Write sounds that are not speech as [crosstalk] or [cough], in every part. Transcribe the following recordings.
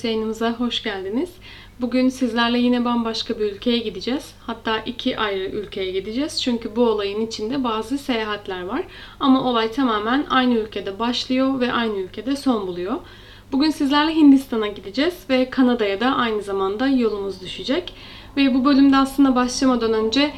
Podcast yayınımıza hoş geldiniz. Bugün sizlerle yine bambaşka bir ülkeye gideceğiz. Hatta iki ayrı ülkeye gideceğiz. Çünkü bu olayın içinde bazı seyahatler var. Ama olay tamamen aynı ülkede başlıyor ve aynı ülkede son buluyor. Bugün sizlerle Hindistan'a gideceğiz ve Kanada'ya da aynı zamanda yolumuz düşecek. Ve bu bölümde aslında başlamadan önce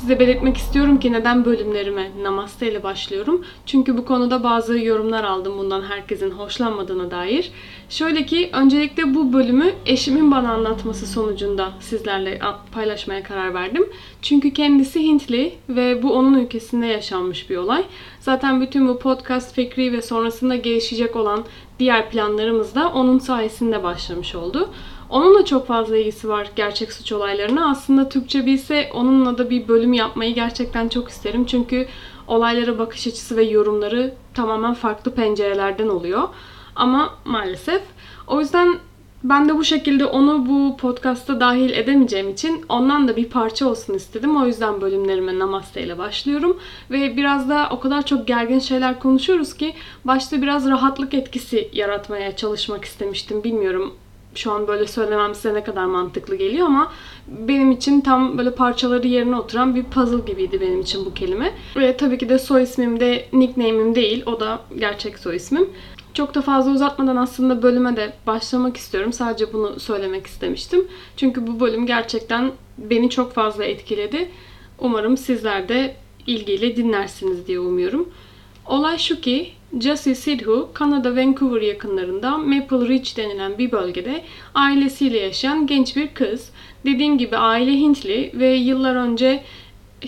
size belirtmek istiyorum ki neden bölümlerime Namaste ile başlıyorum. Çünkü bu konuda bazı yorumlar aldım bundan herkesin hoşlanmadığına dair. Şöyle ki öncelikle bu bölümü eşimin bana anlatması sonucunda sizlerle paylaşmaya karar verdim. Çünkü kendisi Hintli ve bu onun ülkesinde yaşanmış bir olay. Zaten bütün bu podcast fikri ve sonrasında gelişecek olan diğer planlarımız da onun sayesinde başlamış oldu. Onun da çok fazla ilgisi var gerçek suç olaylarına. Aslında Türkçe bilse onunla da bir bölüm yapmayı gerçekten çok isterim. Çünkü olaylara bakış açısı ve yorumları tamamen farklı pencerelerden oluyor. Ama maalesef. O yüzden ben de bu şekilde onu bu podcast'a dahil edemeyeceğim için ondan da bir parça olsun istedim. O yüzden bölümlerime Namaste ile başlıyorum. Ve biraz da o kadar çok gergin şeyler konuşuyoruz ki başta biraz rahatlık etkisi yaratmaya çalışmak istemiştim. Bilmiyorum şu an böyle söylemem size ne kadar mantıklı geliyor ama benim için tam böyle parçaları yerine oturan bir puzzle gibiydi benim için bu kelime. Ve tabii ki de soy ismim de nickname'im değil. O da gerçek soy ismim. Çok da fazla uzatmadan aslında bölüme de başlamak istiyorum. Sadece bunu söylemek istemiştim. Çünkü bu bölüm gerçekten beni çok fazla etkiledi. Umarım sizler de ilgiyle dinlersiniz diye umuyorum. Olay şu ki Jessie Sidhu, Kanada Vancouver yakınlarında Maple Ridge denilen bir bölgede ailesiyle yaşayan genç bir kız. Dediğim gibi aile Hintli ve yıllar önce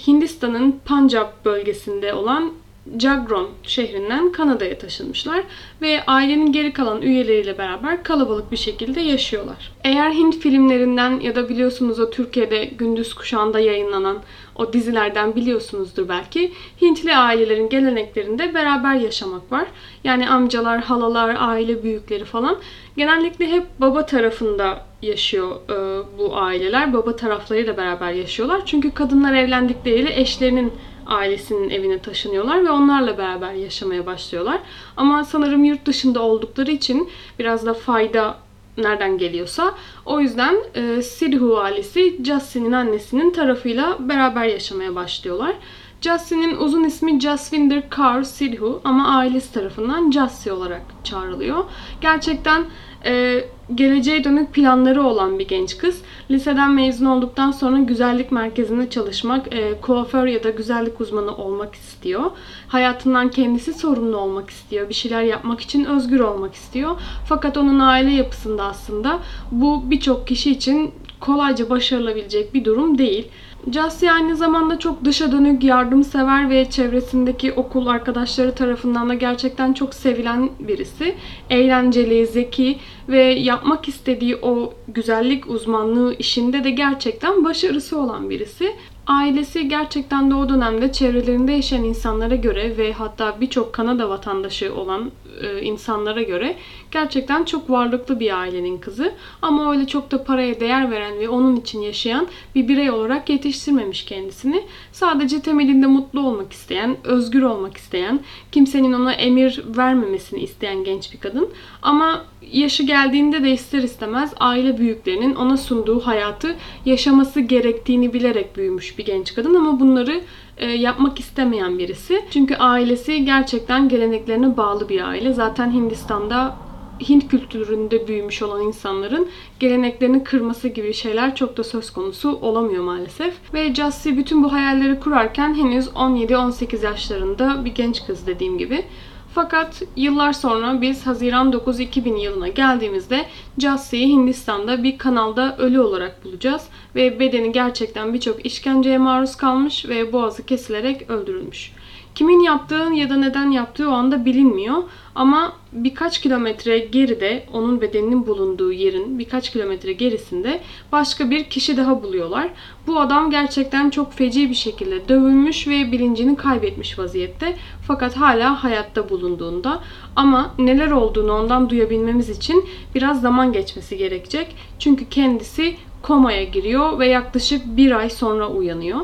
Hindistan'ın Punjab bölgesinde olan Jagron şehrinden Kanada'ya taşınmışlar ve ailenin geri kalan üyeleriyle beraber kalabalık bir şekilde yaşıyorlar. Eğer Hint filmlerinden ya da biliyorsunuz o Türkiye'de gündüz kuşağında yayınlanan o dizilerden biliyorsunuzdur belki. Hintli ailelerin geleneklerinde beraber yaşamak var. Yani amcalar, halalar, aile büyükleri falan. Genellikle hep baba tarafında yaşıyor e, bu aileler. Baba taraflarıyla beraber yaşıyorlar. Çünkü kadınlar evlendikleriyle eşlerinin ailesinin evine taşınıyorlar ve onlarla beraber yaşamaya başlıyorlar. Ama sanırım yurt dışında oldukları için biraz da fayda nereden geliyorsa o yüzden e, Sidhu ailesi Justin'in annesinin tarafıyla beraber yaşamaya başlıyorlar. Justin'in uzun ismi Jasvinder Kaur Sidhu ama ailesi tarafından Jassi olarak çağrılıyor. Gerçekten e, geleceğe dönük planları olan bir genç kız. Liseden mezun olduktan sonra güzellik merkezinde çalışmak, e, kuaför ya da güzellik uzmanı olmak istiyor. Hayatından kendisi sorumlu olmak istiyor. Bir şeyler yapmak için özgür olmak istiyor. Fakat onun aile yapısında aslında bu birçok kişi için kolayca başarılabilecek bir durum değil. Cassie aynı zamanda çok dışa dönük, yardımsever ve çevresindeki okul arkadaşları tarafından da gerçekten çok sevilen birisi. Eğlenceli, zeki ve yapmak istediği o güzellik uzmanlığı işinde de gerçekten başarısı olan birisi. Ailesi gerçekten de o dönemde çevrelerinde yaşayan insanlara göre ve hatta birçok Kanada vatandaşı olan e, insanlara göre gerçekten çok varlıklı bir ailenin kızı. Ama öyle çok da paraya değer veren ve onun için yaşayan bir birey olarak yetiştirmemiş kendisini. Sadece temelinde mutlu olmak isteyen, özgür olmak isteyen, kimsenin ona emir vermemesini isteyen genç bir kadın. Ama yaşı geldiğinde de ister istemez aile büyüklerinin ona sunduğu hayatı yaşaması gerektiğini bilerek büyümüş bir genç kadın ama bunları e, yapmak istemeyen birisi. Çünkü ailesi gerçekten geleneklerine bağlı bir aile. Zaten Hindistan'da Hint kültüründe büyümüş olan insanların geleneklerini kırması gibi şeyler çok da söz konusu olamıyor maalesef. Ve Jassi bütün bu hayalleri kurarken henüz 17-18 yaşlarında bir genç kız dediğim gibi. Fakat yıllar sonra biz Haziran 9 2000 yılına geldiğimizde Jassie'yi Hindistan'da bir kanalda ölü olarak bulacağız ve bedeni gerçekten birçok işkenceye maruz kalmış ve boğazı kesilerek öldürülmüş. Kimin yaptığı ya da neden yaptığı o anda bilinmiyor. Ama birkaç kilometre geride onun bedeninin bulunduğu yerin birkaç kilometre gerisinde başka bir kişi daha buluyorlar. Bu adam gerçekten çok feci bir şekilde dövülmüş ve bilincini kaybetmiş vaziyette. Fakat hala hayatta bulunduğunda ama neler olduğunu ondan duyabilmemiz için biraz zaman geçmesi gerekecek. Çünkü kendisi komaya giriyor ve yaklaşık bir ay sonra uyanıyor.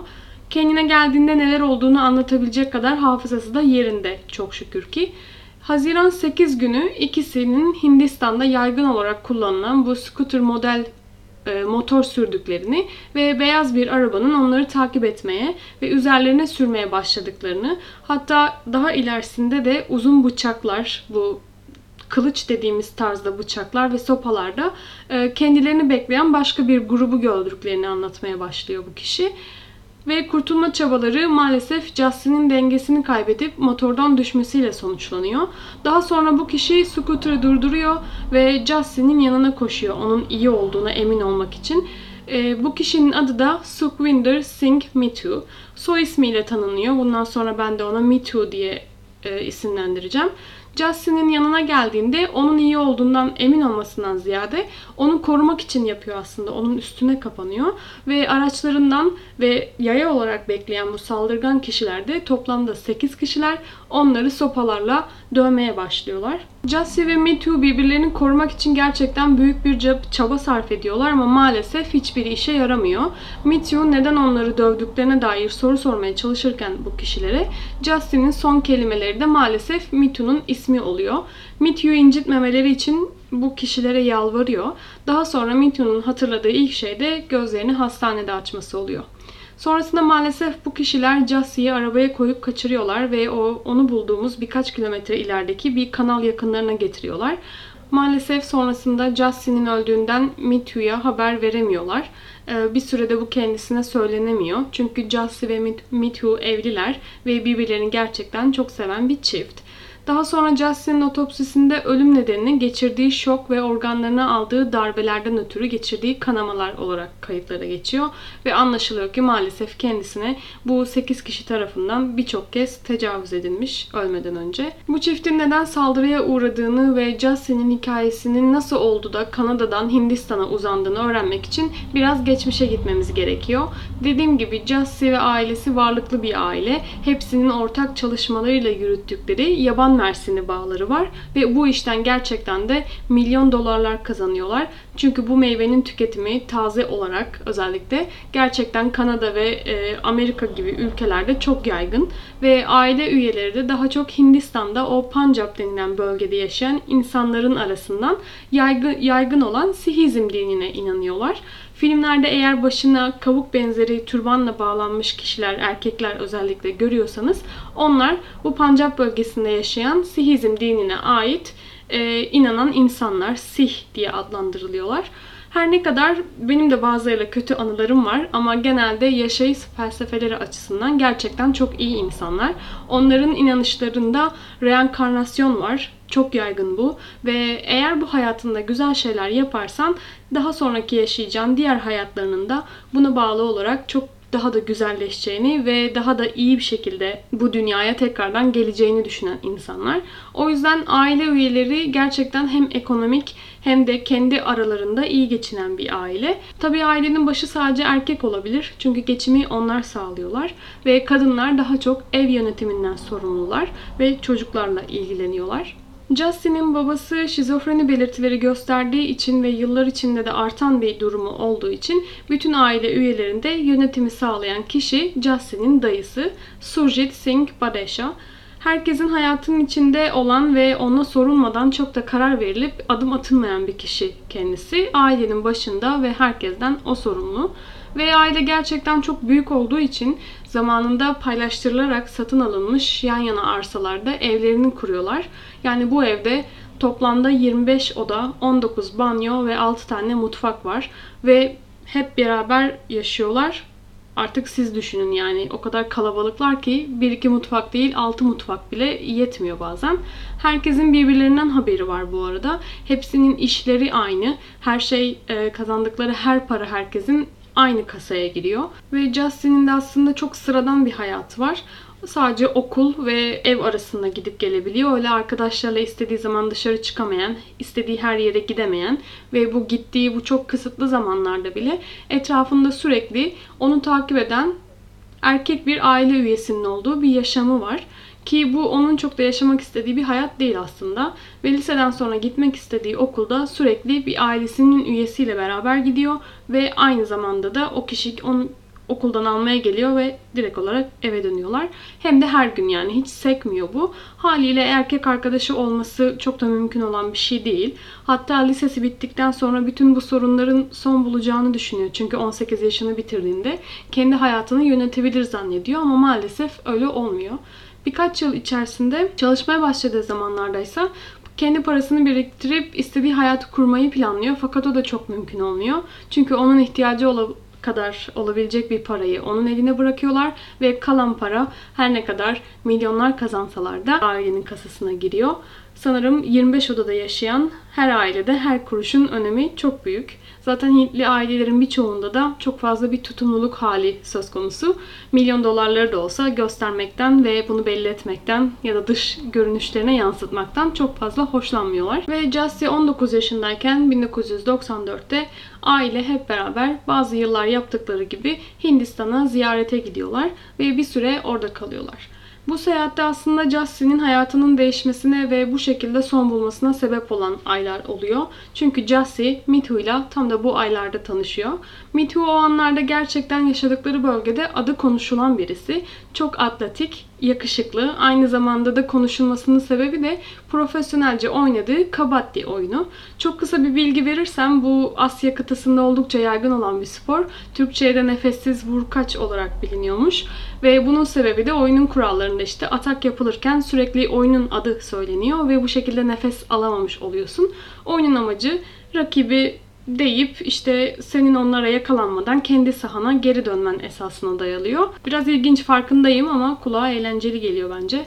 Kendine geldiğinde neler olduğunu anlatabilecek kadar hafızası da yerinde çok şükür ki. Haziran 8 günü ikisinin Hindistan'da yaygın olarak kullanılan bu scooter model e, motor sürdüklerini ve beyaz bir arabanın onları takip etmeye ve üzerlerine sürmeye başladıklarını hatta daha ilerisinde de uzun bıçaklar bu kılıç dediğimiz tarzda bıçaklar ve sopalarda e, kendilerini bekleyen başka bir grubu gördüklerini anlatmaya başlıyor bu kişi. Ve kurtulma çabaları maalesef Justin'in dengesini kaybedip motordan düşmesiyle sonuçlanıyor. Daha sonra bu kişi scooter'ı durduruyor ve Justin'in yanına koşuyor onun iyi olduğuna emin olmak için. E, bu kişinin adı da Sukhwinder Singh Mitu. Soy ismiyle tanınıyor. Bundan sonra ben de ona Mitu diye e, isimlendireceğim. Justin'in yanına geldiğinde onun iyi olduğundan emin olmasından ziyade onu korumak için yapıyor aslında. Onun üstüne kapanıyor ve araçlarından ve yaya olarak bekleyen bu saldırgan kişiler de toplamda 8 kişiler onları sopalarla dövmeye başlıyorlar. Jussie ve Me birbirlerini korumak için gerçekten büyük bir çaba sarf ediyorlar ama maalesef hiçbir işe yaramıyor. Me neden onları dövdüklerine dair soru sormaya çalışırken bu kişilere Justin'in son kelimeleri de maalesef Me ismi oluyor. Me Too'yu incitmemeleri için bu kişilere yalvarıyor. Daha sonra Me hatırladığı ilk şey de gözlerini hastanede açması oluyor. Sonrasında maalesef bu kişiler Jassie'yi arabaya koyup kaçırıyorlar ve o onu bulduğumuz birkaç kilometre ilerideki bir kanal yakınlarına getiriyorlar. Maalesef sonrasında Jassie'nin öldüğünden Mithu'ya haber veremiyorlar. Ee, bir sürede bu kendisine söylenemiyor. Çünkü Jassie ve Mithu evliler ve birbirlerini gerçekten çok seven bir çift. Daha sonra Justin'in otopsisinde ölüm nedenini geçirdiği şok ve organlarına aldığı darbelerden ötürü geçirdiği kanamalar olarak kayıtlara geçiyor. Ve anlaşılıyor ki maalesef kendisine bu 8 kişi tarafından birçok kez tecavüz edilmiş ölmeden önce. Bu çiftin neden saldırıya uğradığını ve Justin'in hikayesinin nasıl oldu da Kanada'dan Hindistan'a uzandığını öğrenmek için biraz geçmişe gitmemiz gerekiyor. Dediğim gibi Justin ve ailesi varlıklı bir aile. Hepsinin ortak çalışmalarıyla yürüttükleri yaban mersini bağları var ve bu işten gerçekten de milyon dolarlar kazanıyorlar. Çünkü bu meyvenin tüketimi taze olarak özellikle gerçekten Kanada ve e, Amerika gibi ülkelerde çok yaygın ve aile üyeleri de daha çok Hindistan'da o Punjab denilen bölgede yaşayan insanların arasından yaygın, yaygın olan Sihizm dinine inanıyorlar. Filmlerde eğer başına kavuk benzeri türbanla bağlanmış kişiler, erkekler özellikle görüyorsanız onlar bu Pancap bölgesinde yaşayan Sihizm dinine ait e, inanan insanlar, Sih diye adlandırılıyorlar. Her ne kadar benim de bazılarıyla kötü anılarım var ama genelde yaşayış felsefeleri açısından gerçekten çok iyi insanlar. Onların inanışlarında reenkarnasyon var. Çok yaygın bu ve eğer bu hayatında güzel şeyler yaparsan daha sonraki yaşayacağın diğer hayatlarının da buna bağlı olarak çok daha da güzelleşeceğini ve daha da iyi bir şekilde bu dünyaya tekrardan geleceğini düşünen insanlar. O yüzden aile üyeleri gerçekten hem ekonomik hem de kendi aralarında iyi geçinen bir aile. Tabii ailenin başı sadece erkek olabilir. Çünkü geçimi onlar sağlıyorlar ve kadınlar daha çok ev yönetiminden sorumlular ve çocuklarla ilgileniyorlar. Justin'in babası şizofreni belirtileri gösterdiği için ve yıllar içinde de artan bir durumu olduğu için bütün aile üyelerinde yönetimi sağlayan kişi Justin'in dayısı Surjit Singh Badesha. Herkesin hayatının içinde olan ve ona sorulmadan çok da karar verilip adım atılmayan bir kişi kendisi. Ailenin başında ve herkesten o sorumlu. Ve aile gerçekten çok büyük olduğu için zamanında paylaştırılarak satın alınmış yan yana arsalarda evlerini kuruyorlar. Yani bu evde toplamda 25 oda, 19 banyo ve 6 tane mutfak var. Ve hep beraber yaşıyorlar. Artık siz düşünün yani o kadar kalabalıklar ki bir iki mutfak değil altı mutfak bile yetmiyor bazen. Herkesin birbirlerinden haberi var bu arada. Hepsinin işleri aynı. Her şey kazandıkları her para herkesin aynı kasaya giriyor. Ve Justin'in de aslında çok sıradan bir hayatı var. Sadece okul ve ev arasında gidip gelebiliyor. Öyle arkadaşlarla istediği zaman dışarı çıkamayan, istediği her yere gidemeyen ve bu gittiği bu çok kısıtlı zamanlarda bile etrafında sürekli onu takip eden erkek bir aile üyesinin olduğu bir yaşamı var. Ki bu onun çok da yaşamak istediği bir hayat değil aslında. Ve liseden sonra gitmek istediği okulda sürekli bir ailesinin üyesiyle beraber gidiyor. Ve aynı zamanda da o kişi onun okuldan almaya geliyor ve direkt olarak eve dönüyorlar. Hem de her gün yani hiç sekmiyor bu. Haliyle erkek arkadaşı olması çok da mümkün olan bir şey değil. Hatta lisesi bittikten sonra bütün bu sorunların son bulacağını düşünüyor. Çünkü 18 yaşını bitirdiğinde kendi hayatını yönetebilir zannediyor ama maalesef öyle olmuyor. Birkaç yıl içerisinde çalışmaya başladığı zamanlardaysa kendi parasını biriktirip istediği hayatı kurmayı planlıyor. Fakat o da çok mümkün olmuyor. Çünkü onun ihtiyacı olan kadar olabilecek bir parayı onun eline bırakıyorlar ve kalan para her ne kadar milyonlar kazansalar da ailenin kasasına giriyor. Sanırım 25 odada yaşayan her ailede her kuruşun önemi çok büyük. Zaten Hintli ailelerin birçoğunda da çok fazla bir tutumluluk hali söz konusu. Milyon dolarları da olsa göstermekten ve bunu belli etmekten ya da dış görünüşlerine yansıtmaktan çok fazla hoşlanmıyorlar. Ve Justy 19 yaşındayken 1994'te aile hep beraber bazı yıllar yaptıkları gibi Hindistan'a ziyarete gidiyorlar ve bir süre orada kalıyorlar. Bu seyahatte aslında Justin'in hayatının değişmesine ve bu şekilde son bulmasına sebep olan aylar oluyor. Çünkü Justin Mithu ile tam da bu aylarda tanışıyor. Mithu o anlarda gerçekten yaşadıkları bölgede adı konuşulan birisi. Çok atletik, yakışıklı. Aynı zamanda da konuşulmasının sebebi de profesyonelce oynadığı kabaddi oyunu. Çok kısa bir bilgi verirsem bu Asya kıtasında oldukça yaygın olan bir spor. Türkçe'ye de nefessiz vurkaç olarak biliniyormuş. Ve bunun sebebi de oyunun kurallarında işte atak yapılırken sürekli oyunun adı söyleniyor ve bu şekilde nefes alamamış oluyorsun. Oyunun amacı rakibi deyip işte senin onlara yakalanmadan kendi sahana geri dönmen esasına dayalıyor. Biraz ilginç farkındayım ama kulağa eğlenceli geliyor bence.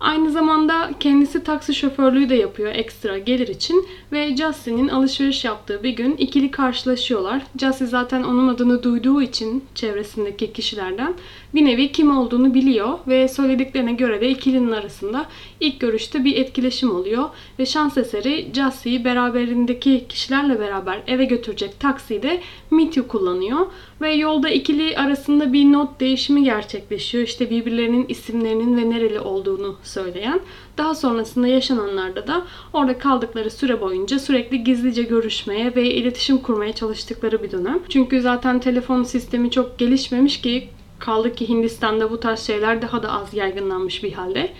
Aynı zamanda kendisi taksi şoförlüğü de yapıyor ekstra gelir için ve Justin'in alışveriş yaptığı bir gün ikili karşılaşıyorlar. Justin zaten onun adını duyduğu için çevresindeki kişilerden bir nevi kim olduğunu biliyor ve söylediklerine göre de ikilinin arasında ilk görüşte bir etkileşim oluyor ve şans eseri Justin'i beraberindeki kişilerle beraber eve götürecek taksiyi de Mithu kullanıyor ve yolda ikili arasında bir not değişimi gerçekleşiyor. İşte birbirlerinin isimlerinin ve nereli olduğunu söyleyen. Daha sonrasında yaşananlarda da orada kaldıkları süre boyunca sürekli gizlice görüşmeye ve iletişim kurmaya çalıştıkları bir dönem. Çünkü zaten telefon sistemi çok gelişmemiş ki kaldı ki Hindistan'da bu tarz şeyler daha da az yaygınlanmış bir halde.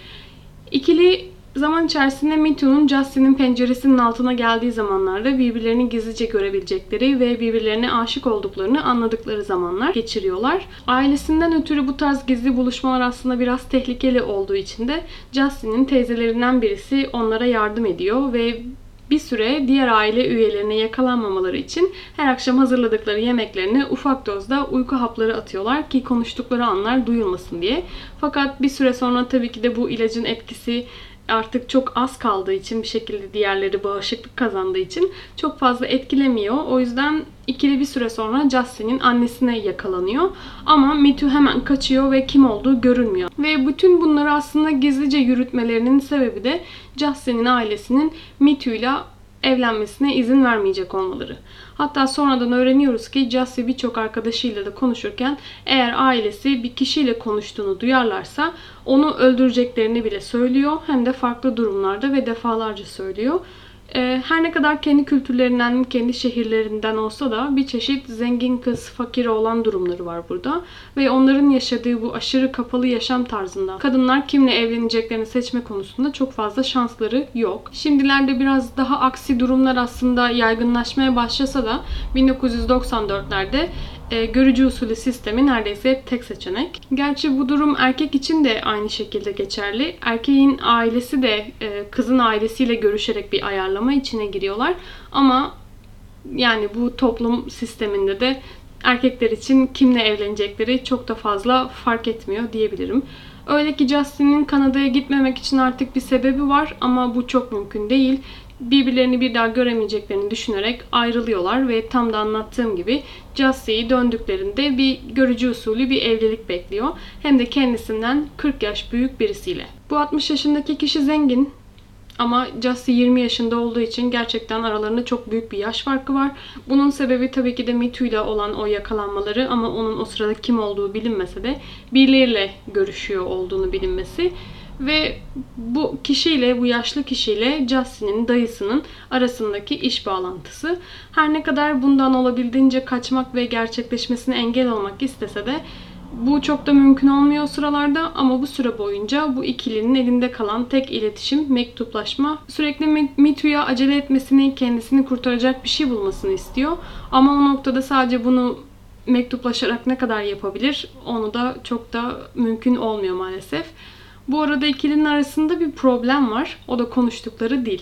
İkili Zaman içerisinde Mithu'nun Justin'in penceresinin altına geldiği zamanlarda birbirlerini gizlice görebilecekleri ve birbirlerine aşık olduklarını anladıkları zamanlar geçiriyorlar. Ailesinden ötürü bu tarz gizli buluşmalar aslında biraz tehlikeli olduğu için de Justin'in teyzelerinden birisi onlara yardım ediyor ve bir süre diğer aile üyelerine yakalanmamaları için her akşam hazırladıkları yemeklerine ufak dozda uyku hapları atıyorlar ki konuştukları anlar duyulmasın diye. Fakat bir süre sonra tabii ki de bu ilacın etkisi artık çok az kaldığı için bir şekilde diğerleri bağışıklık kazandığı için çok fazla etkilemiyor. O yüzden ikili bir süre sonra Justin'in annesine yakalanıyor. Ama Mithu hemen kaçıyor ve kim olduğu görünmüyor. Ve bütün bunları aslında gizlice yürütmelerinin sebebi de Justin'in ailesinin Mithu'yla evlenmesine izin vermeyecek olmaları. Hatta sonradan öğreniyoruz ki Justin birçok arkadaşıyla da konuşurken eğer ailesi bir kişiyle konuştuğunu duyarlarsa onu öldüreceklerini bile söylüyor. Hem de farklı durumlarda ve defalarca söylüyor. Ee, her ne kadar kendi kültürlerinden, kendi şehirlerinden olsa da bir çeşit zengin kız, fakir olan durumları var burada. Ve onların yaşadığı bu aşırı kapalı yaşam tarzında kadınlar kimle evleneceklerini seçme konusunda çok fazla şansları yok. Şimdilerde biraz daha aksi durumlar aslında yaygınlaşmaya başlasa da 1994'lerde e, görücü usulü sistemi neredeyse tek seçenek. Gerçi bu durum erkek için de aynı şekilde geçerli. Erkeğin ailesi de e, kızın ailesiyle görüşerek bir ayarlama içine giriyorlar. Ama yani bu toplum sisteminde de erkekler için kimle evlenecekleri çok da fazla fark etmiyor diyebilirim. Öyle ki Justin'in Kanada'ya gitmemek için artık bir sebebi var ama bu çok mümkün değil birbirlerini bir daha göremeyeceklerini düşünerek ayrılıyorlar ve tam da anlattığım gibi Justy'yi döndüklerinde bir görücü usulü bir evlilik bekliyor. Hem de kendisinden 40 yaş büyük birisiyle. Bu 60 yaşındaki kişi zengin ama Justy 20 yaşında olduğu için gerçekten aralarında çok büyük bir yaş farkı var. Bunun sebebi tabii ki de Mitu ile olan o yakalanmaları ama onun o sırada kim olduğu bilinmese de birileriyle görüşüyor olduğunu bilinmesi. Ve bu kişiyle, bu yaşlı kişiyle Justin'in dayısının arasındaki iş bağlantısı. Her ne kadar bundan olabildiğince kaçmak ve gerçekleşmesine engel olmak istese de bu çok da mümkün olmuyor sıralarda ama bu süre boyunca bu ikilinin elinde kalan tek iletişim mektuplaşma. Sürekli Mitu'ya acele etmesini, kendisini kurtaracak bir şey bulmasını istiyor. Ama o noktada sadece bunu mektuplaşarak ne kadar yapabilir onu da çok da mümkün olmuyor maalesef. Bu arada ikilinin arasında bir problem var. O da konuştukları dil.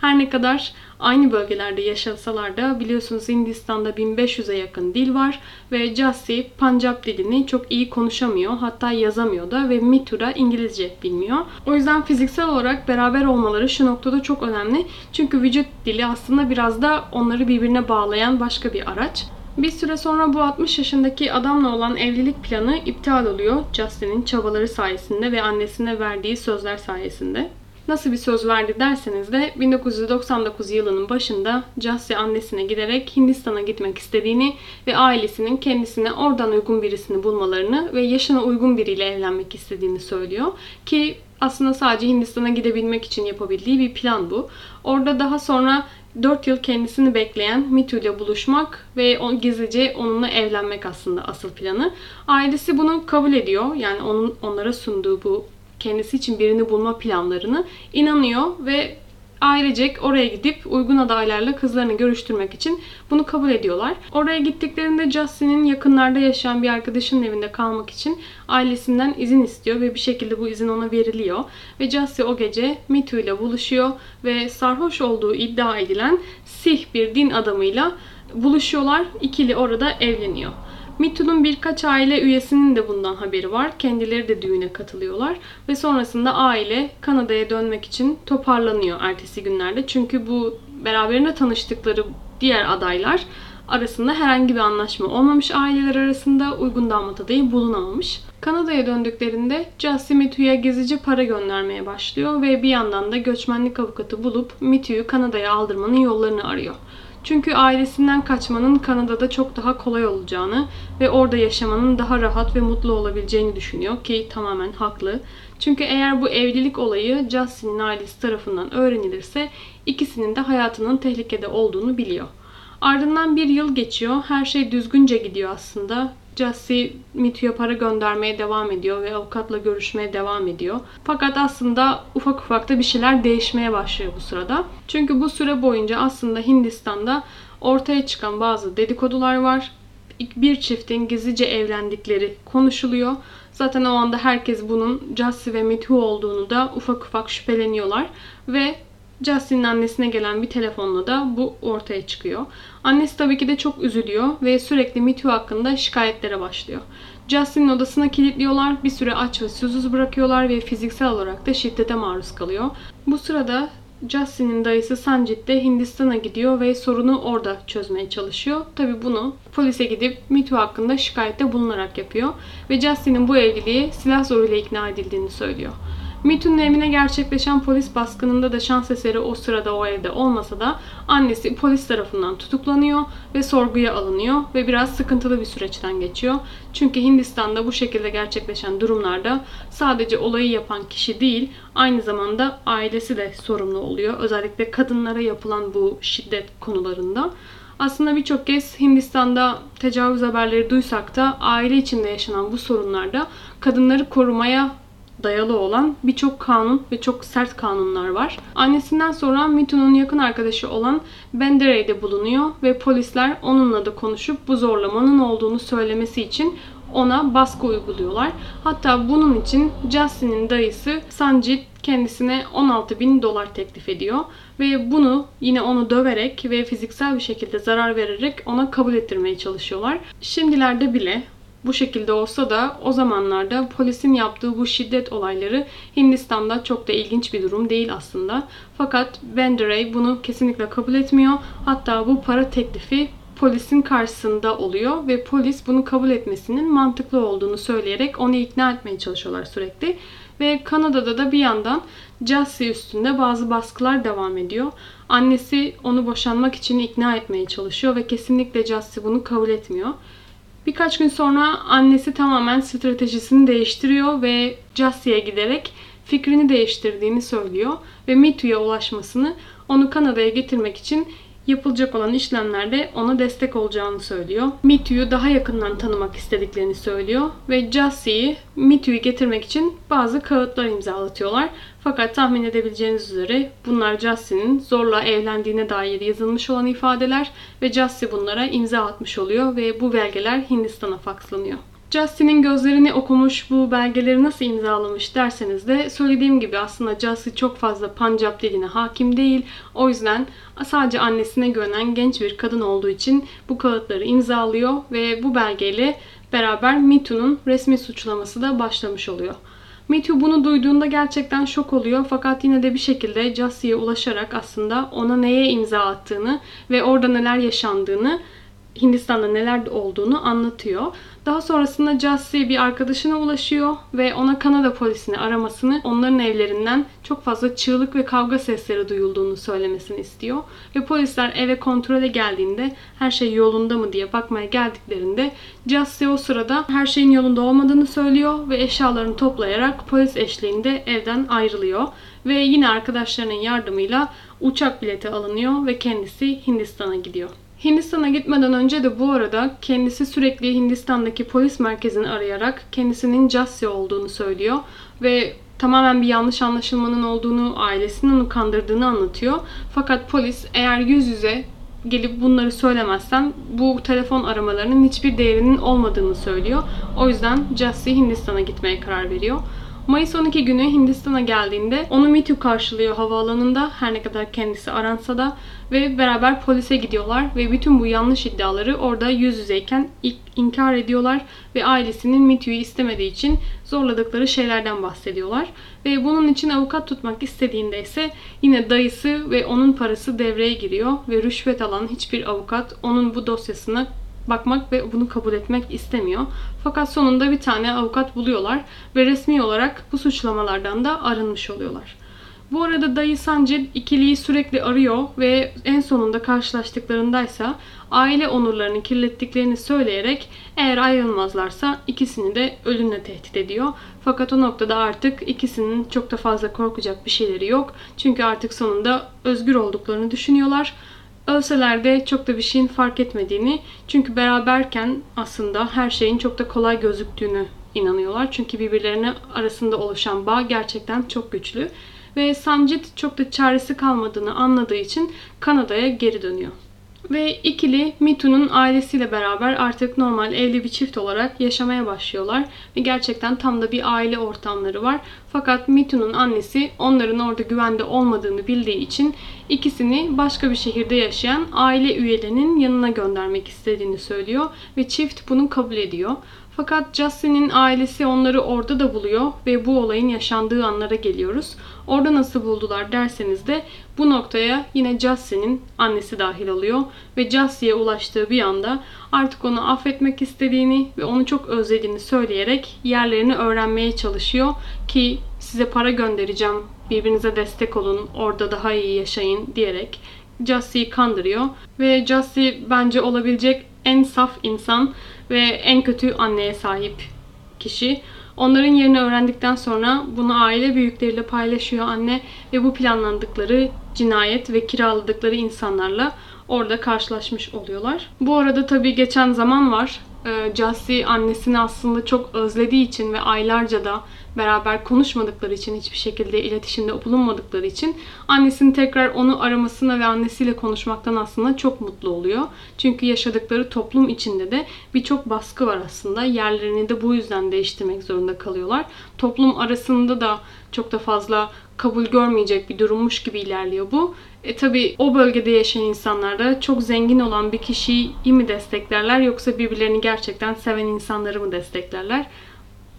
Her ne kadar aynı bölgelerde yaşasalar da biliyorsunuz Hindistan'da 1500'e yakın dil var ve Jassi Pancap dilini çok iyi konuşamıyor. Hatta yazamıyor da ve Mithura İngilizce bilmiyor. O yüzden fiziksel olarak beraber olmaları şu noktada çok önemli. Çünkü vücut dili aslında biraz da onları birbirine bağlayan başka bir araç. Bir süre sonra bu 60 yaşındaki adamla olan evlilik planı iptal oluyor Justin'in çabaları sayesinde ve annesine verdiği sözler sayesinde. Nasıl bir söz verdi derseniz de 1999 yılının başında Justin annesine giderek Hindistan'a gitmek istediğini ve ailesinin kendisine oradan uygun birisini bulmalarını ve yaşına uygun biriyle evlenmek istediğini söylüyor. Ki aslında sadece Hindistan'a gidebilmek için yapabildiği bir plan bu. Orada daha sonra 4 yıl kendisini bekleyen Mitu ile buluşmak ve on, gizlice onunla evlenmek aslında asıl planı. Ailesi bunu kabul ediyor. Yani onun onlara sunduğu bu kendisi için birini bulma planlarını inanıyor ve ailecek oraya gidip uygun adaylarla kızlarını görüştürmek için bunu kabul ediyorlar. Oraya gittiklerinde Justin'in yakınlarda yaşayan bir arkadaşının evinde kalmak için ailesinden izin istiyor ve bir şekilde bu izin ona veriliyor. Ve Justin o gece Mitu ile buluşuyor ve sarhoş olduğu iddia edilen Sih bir din adamıyla buluşuyorlar. İkili orada evleniyor. Mitu'nun birkaç aile üyesinin de bundan haberi var. Kendileri de düğüne katılıyorlar. Ve sonrasında aile Kanada'ya dönmek için toparlanıyor ertesi günlerde. Çünkü bu beraberinde tanıştıkları diğer adaylar arasında herhangi bir anlaşma olmamış aileler arasında uygun damat adayı bulunamamış. Kanada'ya döndüklerinde Justin Mitu'ya gezici para göndermeye başlıyor ve bir yandan da göçmenlik avukatı bulup Mitu'yu Kanada'ya aldırmanın yollarını arıyor. Çünkü ailesinden kaçmanın Kanada'da çok daha kolay olacağını ve orada yaşamanın daha rahat ve mutlu olabileceğini düşünüyor ki tamamen haklı. Çünkü eğer bu evlilik olayı Justin'in ailesi tarafından öğrenilirse ikisinin de hayatının tehlikede olduğunu biliyor. Ardından bir yıl geçiyor. Her şey düzgünce gidiyor aslında. Jussie Mitu'ya para göndermeye devam ediyor ve avukatla görüşmeye devam ediyor. Fakat aslında ufak ufak da bir şeyler değişmeye başlıyor bu sırada. Çünkü bu süre boyunca aslında Hindistan'da ortaya çıkan bazı dedikodular var. Bir çiftin gizlice evlendikleri konuşuluyor. Zaten o anda herkes bunun Jussie ve Mitu olduğunu da ufak ufak şüpheleniyorlar. Ve Justin'in annesine gelen bir telefonla da bu ortaya çıkıyor. Annesi tabii ki de çok üzülüyor ve sürekli Mitu hakkında şikayetlere başlıyor. Justin'in odasına kilitliyorlar, bir süre aç ve susuz bırakıyorlar ve fiziksel olarak da şiddete maruz kalıyor. Bu sırada Justin'in dayısı Sanjit de Hindistan'a gidiyor ve sorunu orada çözmeye çalışıyor. Tabi bunu polise gidip Mitu hakkında şikayette bulunarak yapıyor ve Justin'in bu evliliği silah zoruyla ikna edildiğini söylüyor. Mitu'nun evine gerçekleşen polis baskınında da şans eseri o sırada o evde olmasa da annesi polis tarafından tutuklanıyor ve sorguya alınıyor ve biraz sıkıntılı bir süreçten geçiyor. Çünkü Hindistan'da bu şekilde gerçekleşen durumlarda sadece olayı yapan kişi değil aynı zamanda ailesi de sorumlu oluyor. Özellikle kadınlara yapılan bu şiddet konularında. Aslında birçok kez Hindistan'da tecavüz haberleri duysak da aile içinde yaşanan bu sorunlarda kadınları korumaya dayalı olan birçok kanun ve çok sert kanunlar var. Annesinden sonra Mitu'nun yakın arkadaşı olan Benderey'de bulunuyor ve polisler onunla da konuşup bu zorlamanın olduğunu söylemesi için ona baskı uyguluyorlar. Hatta bunun için Justin'in dayısı Sanjit kendisine 16 bin dolar teklif ediyor. Ve bunu yine onu döverek ve fiziksel bir şekilde zarar vererek ona kabul ettirmeye çalışıyorlar. Şimdilerde bile bu şekilde olsa da o zamanlarda polisin yaptığı bu şiddet olayları Hindistan'da çok da ilginç bir durum değil aslında. Fakat Vanderay bunu kesinlikle kabul etmiyor. Hatta bu para teklifi polisin karşısında oluyor ve polis bunu kabul etmesinin mantıklı olduğunu söyleyerek onu ikna etmeye çalışıyorlar sürekli. Ve Kanada'da da bir yandan Jussie üstünde bazı baskılar devam ediyor. Annesi onu boşanmak için ikna etmeye çalışıyor ve kesinlikle Jussie bunu kabul etmiyor. Birkaç gün sonra annesi tamamen stratejisini değiştiriyor ve Jussie'ye giderek fikrini değiştirdiğini söylüyor ve Mitu'ya ulaşmasını onu Kanada'ya getirmek için yapılacak olan işlemlerde ona destek olacağını söylüyor. Mitu'yu daha yakından tanımak istediklerini söylüyor ve Jassie'yi Mitu'yu getirmek için bazı kağıtlar imzalatıyorlar. Fakat tahmin edebileceğiniz üzere bunlar Jassie'nin zorla evlendiğine dair yazılmış olan ifadeler ve Jassie bunlara imza atmış oluyor ve bu belgeler Hindistan'a fakslanıyor. Justin'in gözlerini okumuş bu belgeleri nasıl imzalamış derseniz de söylediğim gibi aslında Justin çok fazla Pancap diline hakim değil. O yüzden sadece annesine güvenen genç bir kadın olduğu için bu kağıtları imzalıyor ve bu belgeyle beraber MeToo'nun resmi suçlaması da başlamış oluyor. MeToo bunu duyduğunda gerçekten şok oluyor. Fakat yine de bir şekilde Jussie'ye ulaşarak aslında ona neye imza attığını ve orada neler yaşandığını Hindistan'da neler olduğunu anlatıyor. Daha sonrasında Jussie bir arkadaşına ulaşıyor ve ona Kanada polisini aramasını, onların evlerinden çok fazla çığlık ve kavga sesleri duyulduğunu söylemesini istiyor. Ve polisler eve kontrole geldiğinde her şey yolunda mı diye bakmaya geldiklerinde Jussie o sırada her şeyin yolunda olmadığını söylüyor ve eşyalarını toplayarak polis eşliğinde evden ayrılıyor. Ve yine arkadaşlarının yardımıyla uçak bileti alınıyor ve kendisi Hindistan'a gidiyor. Hindistan'a gitmeden önce de bu arada kendisi sürekli Hindistan'daki polis merkezini arayarak kendisinin Jassi olduğunu söylüyor ve tamamen bir yanlış anlaşılmanın olduğunu, ailesinin onu kandırdığını anlatıyor. Fakat polis eğer yüz yüze gelip bunları söylemezsen bu telefon aramalarının hiçbir değerinin olmadığını söylüyor. O yüzden Jassi Hindistan'a gitmeye karar veriyor. Mayıs 12 günü Hindistan'a geldiğinde onu Mitu karşılıyor havaalanında her ne kadar kendisi aransa da ve beraber polise gidiyorlar ve bütün bu yanlış iddiaları orada yüz yüzeyken ilk inkar ediyorlar ve ailesinin Mitu'yu istemediği için zorladıkları şeylerden bahsediyorlar. Ve bunun için avukat tutmak istediğinde ise yine dayısı ve onun parası devreye giriyor ve rüşvet alan hiçbir avukat onun bu dosyasına bakmak ve bunu kabul etmek istemiyor. Fakat sonunda bir tane avukat buluyorlar ve resmi olarak bu suçlamalardan da arınmış oluyorlar. Bu arada dayı Sancı ikiliyi sürekli arıyor ve en sonunda karşılaştıklarındaysa aile onurlarını kirlettiklerini söyleyerek eğer ayrılmazlarsa ikisini de ölümle tehdit ediyor. Fakat o noktada artık ikisinin çok da fazla korkacak bir şeyleri yok. Çünkü artık sonunda özgür olduklarını düşünüyorlar Ölseler de çok da bir şeyin fark etmediğini çünkü beraberken aslında her şeyin çok da kolay gözüktüğünü inanıyorlar. Çünkü birbirlerine arasında oluşan bağ gerçekten çok güçlü. Ve Sanjit çok da çaresi kalmadığını anladığı için Kanada'ya geri dönüyor. Ve ikili Mitu'nun ailesiyle beraber artık normal evli bir çift olarak yaşamaya başlıyorlar. Ve gerçekten tam da bir aile ortamları var. Fakat Mitu'nun annesi onların orada güvende olmadığını bildiği için ikisini başka bir şehirde yaşayan aile üyelerinin yanına göndermek istediğini söylüyor. Ve çift bunu kabul ediyor. Fakat Justin'in ailesi onları orada da buluyor ve bu olayın yaşandığı anlara geliyoruz. Orada nasıl buldular derseniz de bu noktaya yine Justin'in annesi dahil oluyor ve Jussie'ye ulaştığı bir anda artık onu affetmek istediğini ve onu çok özlediğini söyleyerek yerlerini öğrenmeye çalışıyor ki size para göndereceğim, birbirinize destek olun, orada daha iyi yaşayın diyerek Jussie'yi kandırıyor ve Jussie bence olabilecek en saf insan ve en kötü anneye sahip kişi. Onların yerini öğrendikten sonra bunu aile büyükleriyle paylaşıyor anne ve bu planlandıkları cinayet ve kiraladıkları insanlarla orada karşılaşmış oluyorlar. Bu arada tabii geçen zaman var. Ee, Cassie annesini aslında çok özlediği için ve aylarca da beraber konuşmadıkları için hiçbir şekilde iletişimde bulunmadıkları için annesinin tekrar onu aramasına ve annesiyle konuşmaktan aslında çok mutlu oluyor. Çünkü yaşadıkları toplum içinde de birçok baskı var aslında. Yerlerini de bu yüzden değiştirmek zorunda kalıyorlar. Toplum arasında da çok da fazla kabul görmeyecek bir durummuş gibi ilerliyor bu. E tabi o bölgede yaşayan insanlar da çok zengin olan bir kişiyi mi desteklerler yoksa birbirlerini gerçekten seven insanları mı desteklerler?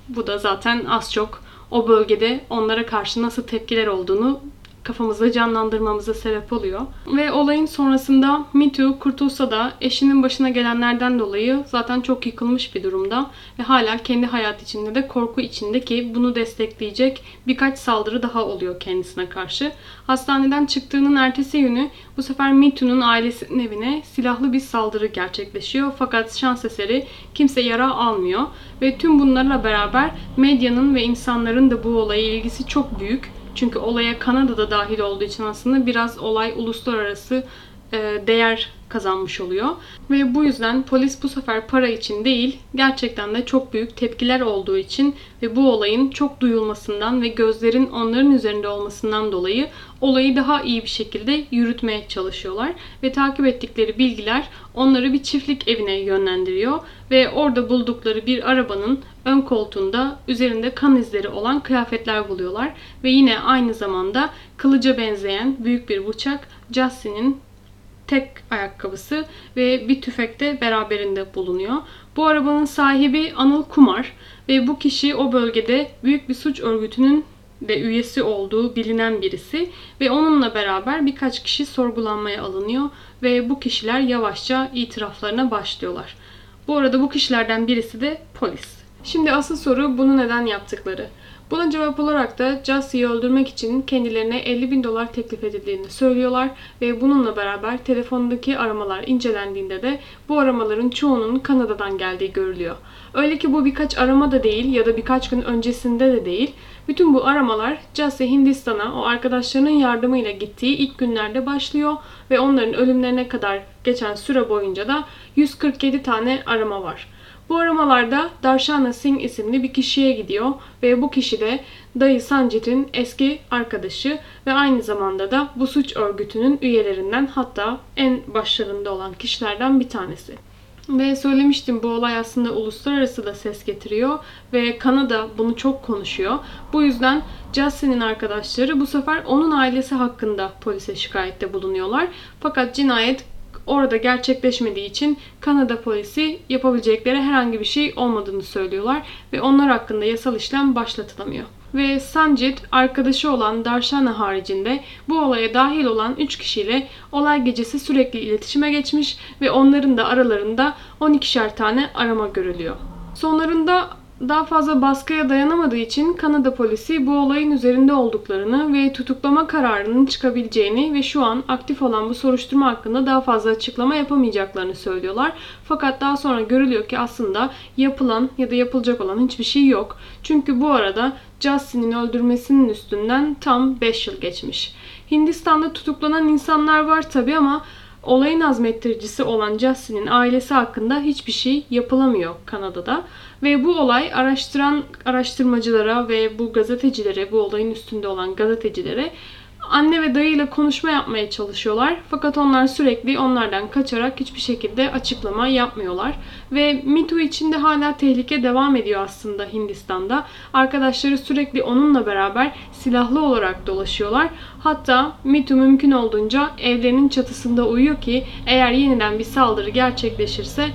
Bu da zaten az çok o bölgede onlara karşı nasıl tepkiler olduğunu kafamızda canlandırmamıza sebep oluyor. Ve olayın sonrasında Me Too kurtulsa da eşinin başına gelenlerden dolayı zaten çok yıkılmış bir durumda ve hala kendi hayat içinde de korku içinde ki bunu destekleyecek birkaç saldırı daha oluyor kendisine karşı. Hastaneden çıktığının ertesi günü bu sefer Me Too'nun ailesinin evine silahlı bir saldırı gerçekleşiyor. Fakat şans eseri kimse yara almıyor ve tüm bunlarla beraber medyanın ve insanların da bu olaya ilgisi çok büyük. Çünkü olaya Kanada'da dahil olduğu için aslında biraz olay uluslararası değer kazanmış oluyor. Ve bu yüzden polis bu sefer para için değil, gerçekten de çok büyük tepkiler olduğu için ve bu olayın çok duyulmasından ve gözlerin onların üzerinde olmasından dolayı olayı daha iyi bir şekilde yürütmeye çalışıyorlar. Ve takip ettikleri bilgiler onları bir çiftlik evine yönlendiriyor ve orada buldukları bir arabanın ön koltuğunda üzerinde kan izleri olan kıyafetler buluyorlar ve yine aynı zamanda kılıca benzeyen büyük bir bıçak Justin'in tek ayakkabısı ve bir tüfek de beraberinde bulunuyor. Bu arabanın sahibi Anıl Kumar ve bu kişi o bölgede büyük bir suç örgütünün de üyesi olduğu bilinen birisi ve onunla beraber birkaç kişi sorgulanmaya alınıyor ve bu kişiler yavaşça itiraflarına başlıyorlar. Bu arada bu kişilerden birisi de polis. Şimdi asıl soru bunu neden yaptıkları. Buna cevap olarak da Jesse'yi öldürmek için kendilerine 50 bin dolar teklif edildiğini söylüyorlar ve bununla beraber telefondaki aramalar incelendiğinde de bu aramaların çoğunun Kanada'dan geldiği görülüyor. Öyle ki bu birkaç arama da değil ya da birkaç gün öncesinde de değil. Bütün bu aramalar Jesse Hindistan'a o arkadaşlarının yardımıyla gittiği ilk günlerde başlıyor ve onların ölümlerine kadar geçen süre boyunca da 147 tane arama var. Bu aramalarda Darshana Singh isimli bir kişiye gidiyor ve bu kişi de dayı Sanjit'in eski arkadaşı ve aynı zamanda da bu suç örgütünün üyelerinden hatta en başlarında olan kişilerden bir tanesi. Ve söylemiştim bu olay aslında uluslararası da ses getiriyor ve Kanada bunu çok konuşuyor. Bu yüzden Justin'in arkadaşları bu sefer onun ailesi hakkında polise şikayette bulunuyorlar. Fakat cinayet orada gerçekleşmediği için Kanada polisi yapabilecekleri herhangi bir şey olmadığını söylüyorlar ve onlar hakkında yasal işlem başlatılamıyor. Ve Sanjit arkadaşı olan Darshana haricinde bu olaya dahil olan 3 kişiyle olay gecesi sürekli iletişime geçmiş ve onların da aralarında 12'şer tane arama görülüyor. Sonlarında daha fazla baskıya dayanamadığı için Kanada polisi bu olayın üzerinde olduklarını ve tutuklama kararının çıkabileceğini ve şu an aktif olan bu soruşturma hakkında daha fazla açıklama yapamayacaklarını söylüyorlar. Fakat daha sonra görülüyor ki aslında yapılan ya da yapılacak olan hiçbir şey yok. Çünkü bu arada Justin'in öldürmesinin üstünden tam 5 yıl geçmiş. Hindistan'da tutuklanan insanlar var tabi ama olayın azmettiricisi olan Justin'in ailesi hakkında hiçbir şey yapılamıyor Kanada'da. Ve bu olay araştıran araştırmacılara ve bu gazetecilere, bu olayın üstünde olan gazetecilere anne ve dayıyla konuşma yapmaya çalışıyorlar. Fakat onlar sürekli onlardan kaçarak hiçbir şekilde açıklama yapmıyorlar. Ve Me Too içinde hala tehlike devam ediyor aslında Hindistan'da. Arkadaşları sürekli onunla beraber silahlı olarak dolaşıyorlar. Hatta Me Too mümkün olduğunca evlerinin çatısında uyuyor ki eğer yeniden bir saldırı gerçekleşirse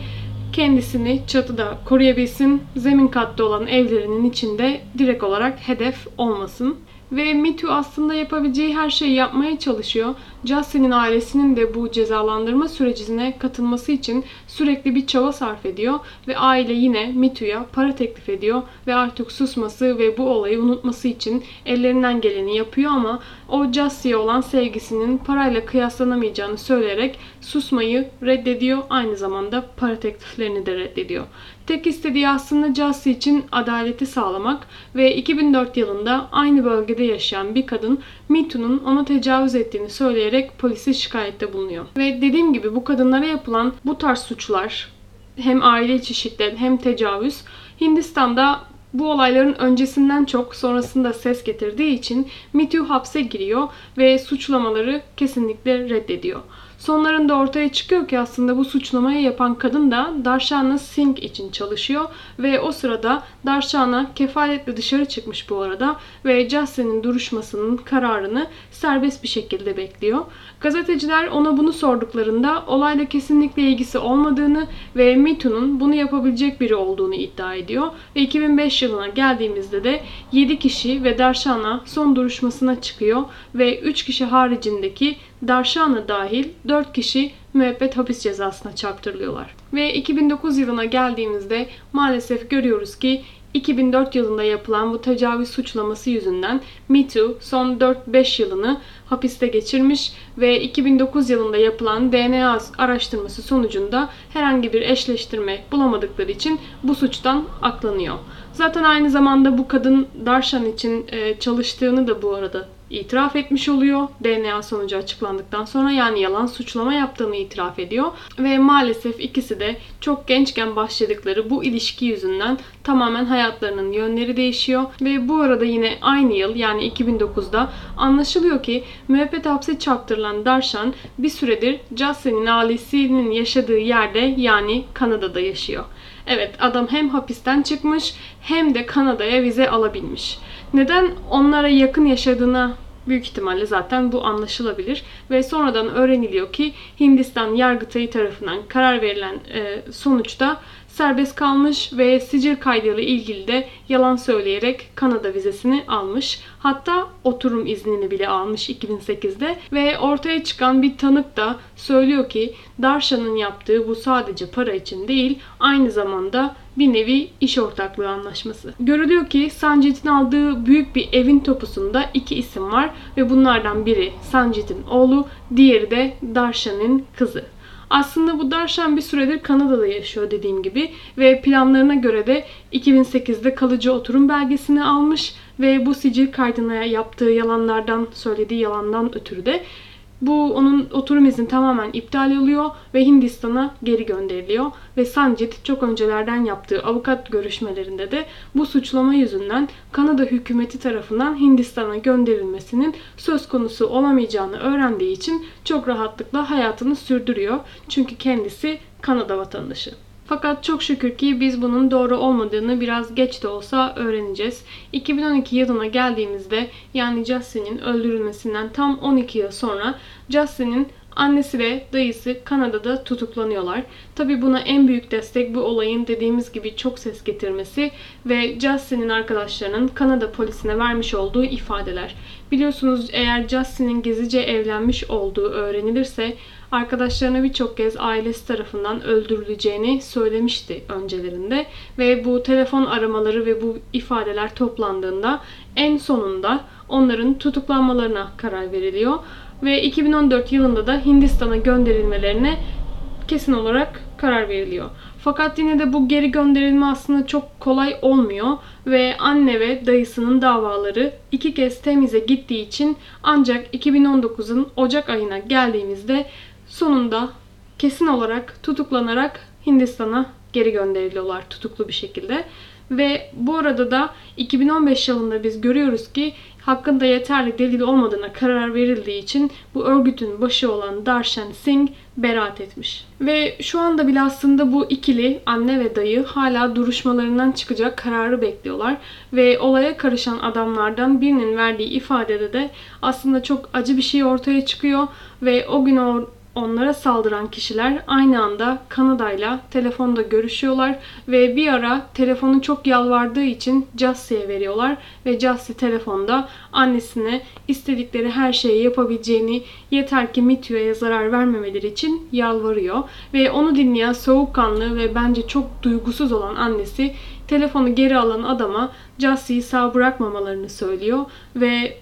kendisini çatıda koruyabilsin, zemin katta olan evlerinin içinde direkt olarak hedef olmasın. Ve Too aslında yapabileceği her şeyi yapmaya çalışıyor. Justin'in ailesinin de bu cezalandırma sürecine katılması için sürekli bir çaba sarf ediyor. Ve aile yine Me Too'ya para teklif ediyor. Ve artık susması ve bu olayı unutması için ellerinden geleni yapıyor ama o Justice'ye olan sevgisinin parayla kıyaslanamayacağını söyleyerek susmayı reddediyor. Aynı zamanda para tekliflerini de reddediyor. Tek istediği aslında Jussie için adaleti sağlamak ve 2004 yılında aynı bölgede yaşayan bir kadın Mitu'nun ona tecavüz ettiğini söyleyerek polise şikayette bulunuyor. Ve dediğim gibi bu kadınlara yapılan bu tarz suçlar hem aile içi şiddet hem tecavüz Hindistan'da bu olayların öncesinden çok sonrasında ses getirdiği için Too hapse giriyor ve suçlamaları kesinlikle reddediyor. Sonlarında ortaya çıkıyor ki aslında bu suçlamayı yapan kadın da Darshana Singh için çalışıyor ve o sırada Darshana kefaletle dışarı çıkmış bu arada ve Justin'in duruşmasının kararını serbest bir şekilde bekliyor. Gazeteciler ona bunu sorduklarında olayla kesinlikle ilgisi olmadığını ve Mitu'nun bunu yapabilecek biri olduğunu iddia ediyor. Ve 2005 yılına geldiğimizde de 7 kişi ve Darshana son duruşmasına çıkıyor ve 3 kişi haricindeki Darshana dahil 4 kişi müebbet hapis cezasına çarptırılıyorlar. Ve 2009 yılına geldiğimizde maalesef görüyoruz ki 2004 yılında yapılan bu tecavüz suçlaması yüzünden Me Too son 4-5 yılını hapiste geçirmiş ve 2009 yılında yapılan DNA araştırması sonucunda herhangi bir eşleştirme bulamadıkları için bu suçtan aklanıyor. Zaten aynı zamanda bu kadın Darshan için e, çalıştığını da bu arada itiraf etmiş oluyor. DNA sonucu açıklandıktan sonra yani yalan suçlama yaptığını itiraf ediyor. Ve maalesef ikisi de çok gençken başladıkları bu ilişki yüzünden tamamen hayatlarının yönleri değişiyor. Ve bu arada yine aynı yıl yani 2009'da anlaşılıyor ki müebbet hapse çarptırılan Darshan bir süredir Justin'in ailesinin yaşadığı yerde yani Kanada'da yaşıyor. Evet adam hem hapisten çıkmış hem de Kanada'ya vize alabilmiş. Neden onlara yakın yaşadığına büyük ihtimalle zaten bu anlaşılabilir. Ve sonradan öğreniliyor ki Hindistan Yargıtayı tarafından karar verilen e, sonuçta serbest kalmış ve sicil kaydıyla ilgili de yalan söyleyerek Kanada vizesini almış. Hatta oturum iznini bile almış 2008'de ve ortaya çıkan bir tanık da söylüyor ki Darshan'ın yaptığı bu sadece para için değil aynı zamanda bir nevi iş ortaklığı anlaşması. Görülüyor ki Sanjit'in aldığı büyük bir evin topusunda iki isim var ve bunlardan biri Sanjit'in oğlu, diğeri de Darshan'ın kızı. Aslında bu Darshan bir süredir Kanada'da yaşıyor dediğim gibi ve planlarına göre de 2008'de kalıcı oturum belgesini almış ve bu sicil kaydına yaptığı yalanlardan, söylediği yalandan ötürü de bu onun oturum izni tamamen iptal oluyor ve Hindistan'a geri gönderiliyor. Ve Sanjit çok öncelerden yaptığı avukat görüşmelerinde de bu suçlama yüzünden Kanada hükümeti tarafından Hindistan'a gönderilmesinin söz konusu olamayacağını öğrendiği için çok rahatlıkla hayatını sürdürüyor. Çünkü kendisi Kanada vatandaşı. Fakat çok şükür ki biz bunun doğru olmadığını biraz geç de olsa öğreneceğiz. 2012 yılına geldiğimizde yani Justin'in öldürülmesinden tam 12 yıl sonra Justin'in Annesi ve dayısı Kanada'da tutuklanıyorlar. Tabi buna en büyük destek bu olayın dediğimiz gibi çok ses getirmesi ve Justin'in arkadaşlarının Kanada polisine vermiş olduğu ifadeler. Biliyorsunuz eğer Justin'in gezice evlenmiş olduğu öğrenilirse arkadaşlarına birçok kez ailesi tarafından öldürüleceğini söylemişti öncelerinde ve bu telefon aramaları ve bu ifadeler toplandığında en sonunda onların tutuklanmalarına karar veriliyor ve 2014 yılında da Hindistan'a gönderilmelerine kesin olarak karar veriliyor. Fakat yine de bu geri gönderilme aslında çok kolay olmuyor ve anne ve dayısının davaları iki kez temize gittiği için ancak 2019'un Ocak ayına geldiğimizde sonunda kesin olarak tutuklanarak Hindistan'a geri gönderiliyorlar tutuklu bir şekilde. Ve bu arada da 2015 yılında biz görüyoruz ki hakkında yeterli delil olmadığına karar verildiği için bu örgütün başı olan Darshan Singh beraat etmiş. Ve şu anda bile aslında bu ikili anne ve dayı hala duruşmalarından çıkacak kararı bekliyorlar. Ve olaya karışan adamlardan birinin verdiği ifadede de aslında çok acı bir şey ortaya çıkıyor ve o gün o onlara saldıran kişiler aynı anda Kanada'yla telefonda görüşüyorlar ve bir ara telefonu çok yalvardığı için Jassie'ye veriyorlar ve Jassie telefonda annesine istedikleri her şeyi yapabileceğini yeter ki Mitü'ye zarar vermemeleri için yalvarıyor ve onu dinleyen soğukkanlı ve bence çok duygusuz olan annesi telefonu geri alan adama Jassie'yi sağ bırakmamalarını söylüyor ve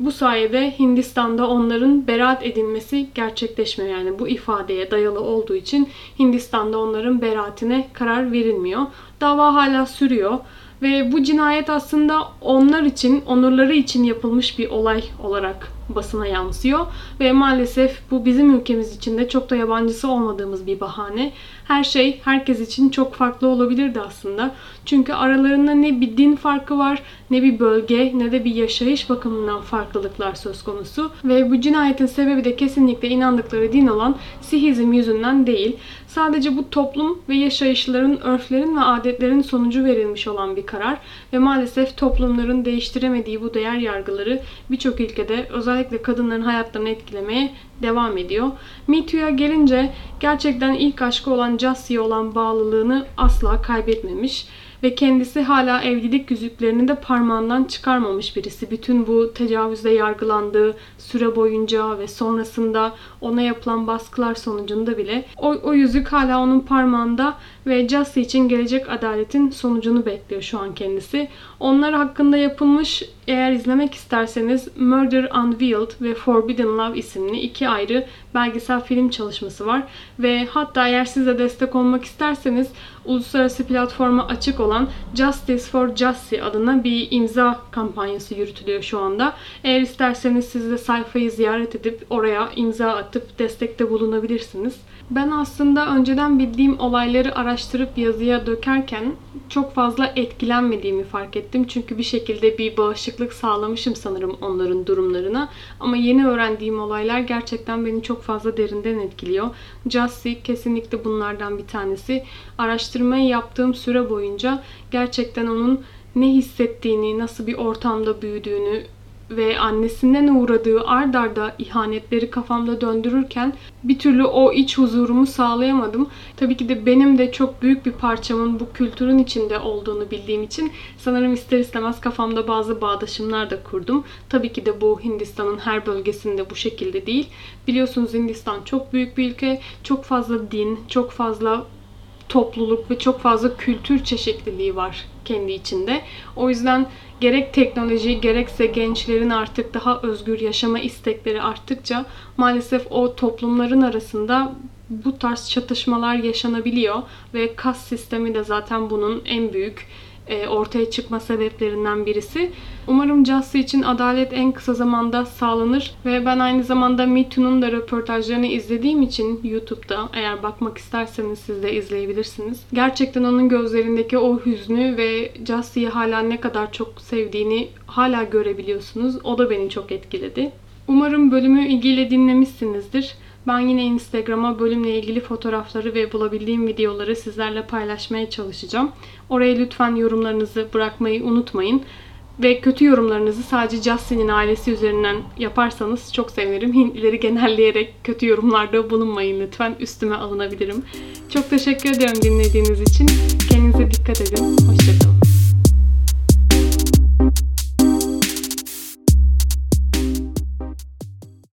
bu sayede Hindistan'da onların beraat edilmesi gerçekleşmiyor. Yani bu ifadeye dayalı olduğu için Hindistan'da onların beraatine karar verilmiyor. Dava hala sürüyor. Ve bu cinayet aslında onlar için, onurları için yapılmış bir olay olarak basına yansıyor. Ve maalesef bu bizim ülkemiz için de çok da yabancısı olmadığımız bir bahane. Her şey herkes için çok farklı olabilirdi aslında. Çünkü aralarında ne bir din farkı var, ne bir bölge, ne de bir yaşayış bakımından farklılıklar söz konusu. Ve bu cinayetin sebebi de kesinlikle inandıkları din olan Sihizm yüzünden değil. Sadece bu toplum ve yaşayışların, örflerin ve adetlerin sonucu verilmiş olan bir karar ve maalesef toplumların değiştiremediği bu değer yargıları birçok ülkede özellikle kadınların hayatlarını etkilemeye devam ediyor. Me Too'ya gelince gerçekten ilk aşkı olan Jassie'ye olan bağlılığını asla kaybetmemiş ve kendisi hala evlilik yüzüklerini de parmağından çıkarmamış birisi. Bütün bu tecavüzde yargılandığı süre boyunca ve sonrasında ona yapılan baskılar sonucunda bile o, o yüzük hala onun parmağında ve Jussie için gelecek adaletin sonucunu bekliyor şu an kendisi. Onlar hakkında yapılmış eğer izlemek isterseniz Murder Unveiled ve Forbidden Love isimli iki ayrı belgesel film çalışması var. Ve hatta eğer siz de destek olmak isterseniz uluslararası platforma açık olan Justice for Jussie adına bir imza kampanyası yürütülüyor şu anda. Eğer isterseniz siz de sayfayı ziyaret edip oraya imza atıp destekte bulunabilirsiniz. Ben aslında önceden bildiğim olayları araştırıp yazıya dökerken çok fazla etkilenmediğimi fark ettim. Çünkü bir şekilde bir bağışıklık sağlamışım sanırım onların durumlarına. Ama yeni öğrendiğim olaylar gerçekten beni çok fazla derinden etkiliyor. Jussie kesinlikle bunlardan bir tanesi. Araştırmayı yaptığım süre boyunca gerçekten onun ne hissettiğini, nasıl bir ortamda büyüdüğünü, ve annesinden uğradığı ard arda ihanetleri kafamda döndürürken bir türlü o iç huzurumu sağlayamadım. Tabii ki de benim de çok büyük bir parçamın bu kültürün içinde olduğunu bildiğim için sanırım ister istemez kafamda bazı bağdaşımlar da kurdum. Tabii ki de bu Hindistan'ın her bölgesinde bu şekilde değil. Biliyorsunuz Hindistan çok büyük bir ülke. Çok fazla din, çok fazla topluluk ve çok fazla kültür çeşitliliği var kendi içinde. O yüzden gerek teknoloji gerekse gençlerin artık daha özgür yaşama istekleri arttıkça maalesef o toplumların arasında bu tarz çatışmalar yaşanabiliyor ve kas sistemi de zaten bunun en büyük ortaya çıkma sebeplerinden birisi. Umarım Jussie için adalet en kısa zamanda sağlanır ve ben aynı zamanda Me da röportajlarını izlediğim için YouTube'da eğer bakmak isterseniz siz de izleyebilirsiniz. Gerçekten onun gözlerindeki o hüznü ve Jussie'yi hala ne kadar çok sevdiğini hala görebiliyorsunuz. O da beni çok etkiledi. Umarım bölümü ilgiyle dinlemişsinizdir. Ben yine Instagram'a bölümle ilgili fotoğrafları ve bulabildiğim videoları sizlerle paylaşmaya çalışacağım. Oraya lütfen yorumlarınızı bırakmayı unutmayın. Ve kötü yorumlarınızı sadece Justin'in ailesi üzerinden yaparsanız çok sevinirim. [laughs] Hintlileri genelleyerek kötü yorumlarda bulunmayın lütfen. Üstüme alınabilirim. Çok teşekkür ediyorum dinlediğiniz için. Kendinize dikkat edin. Hoşçakalın.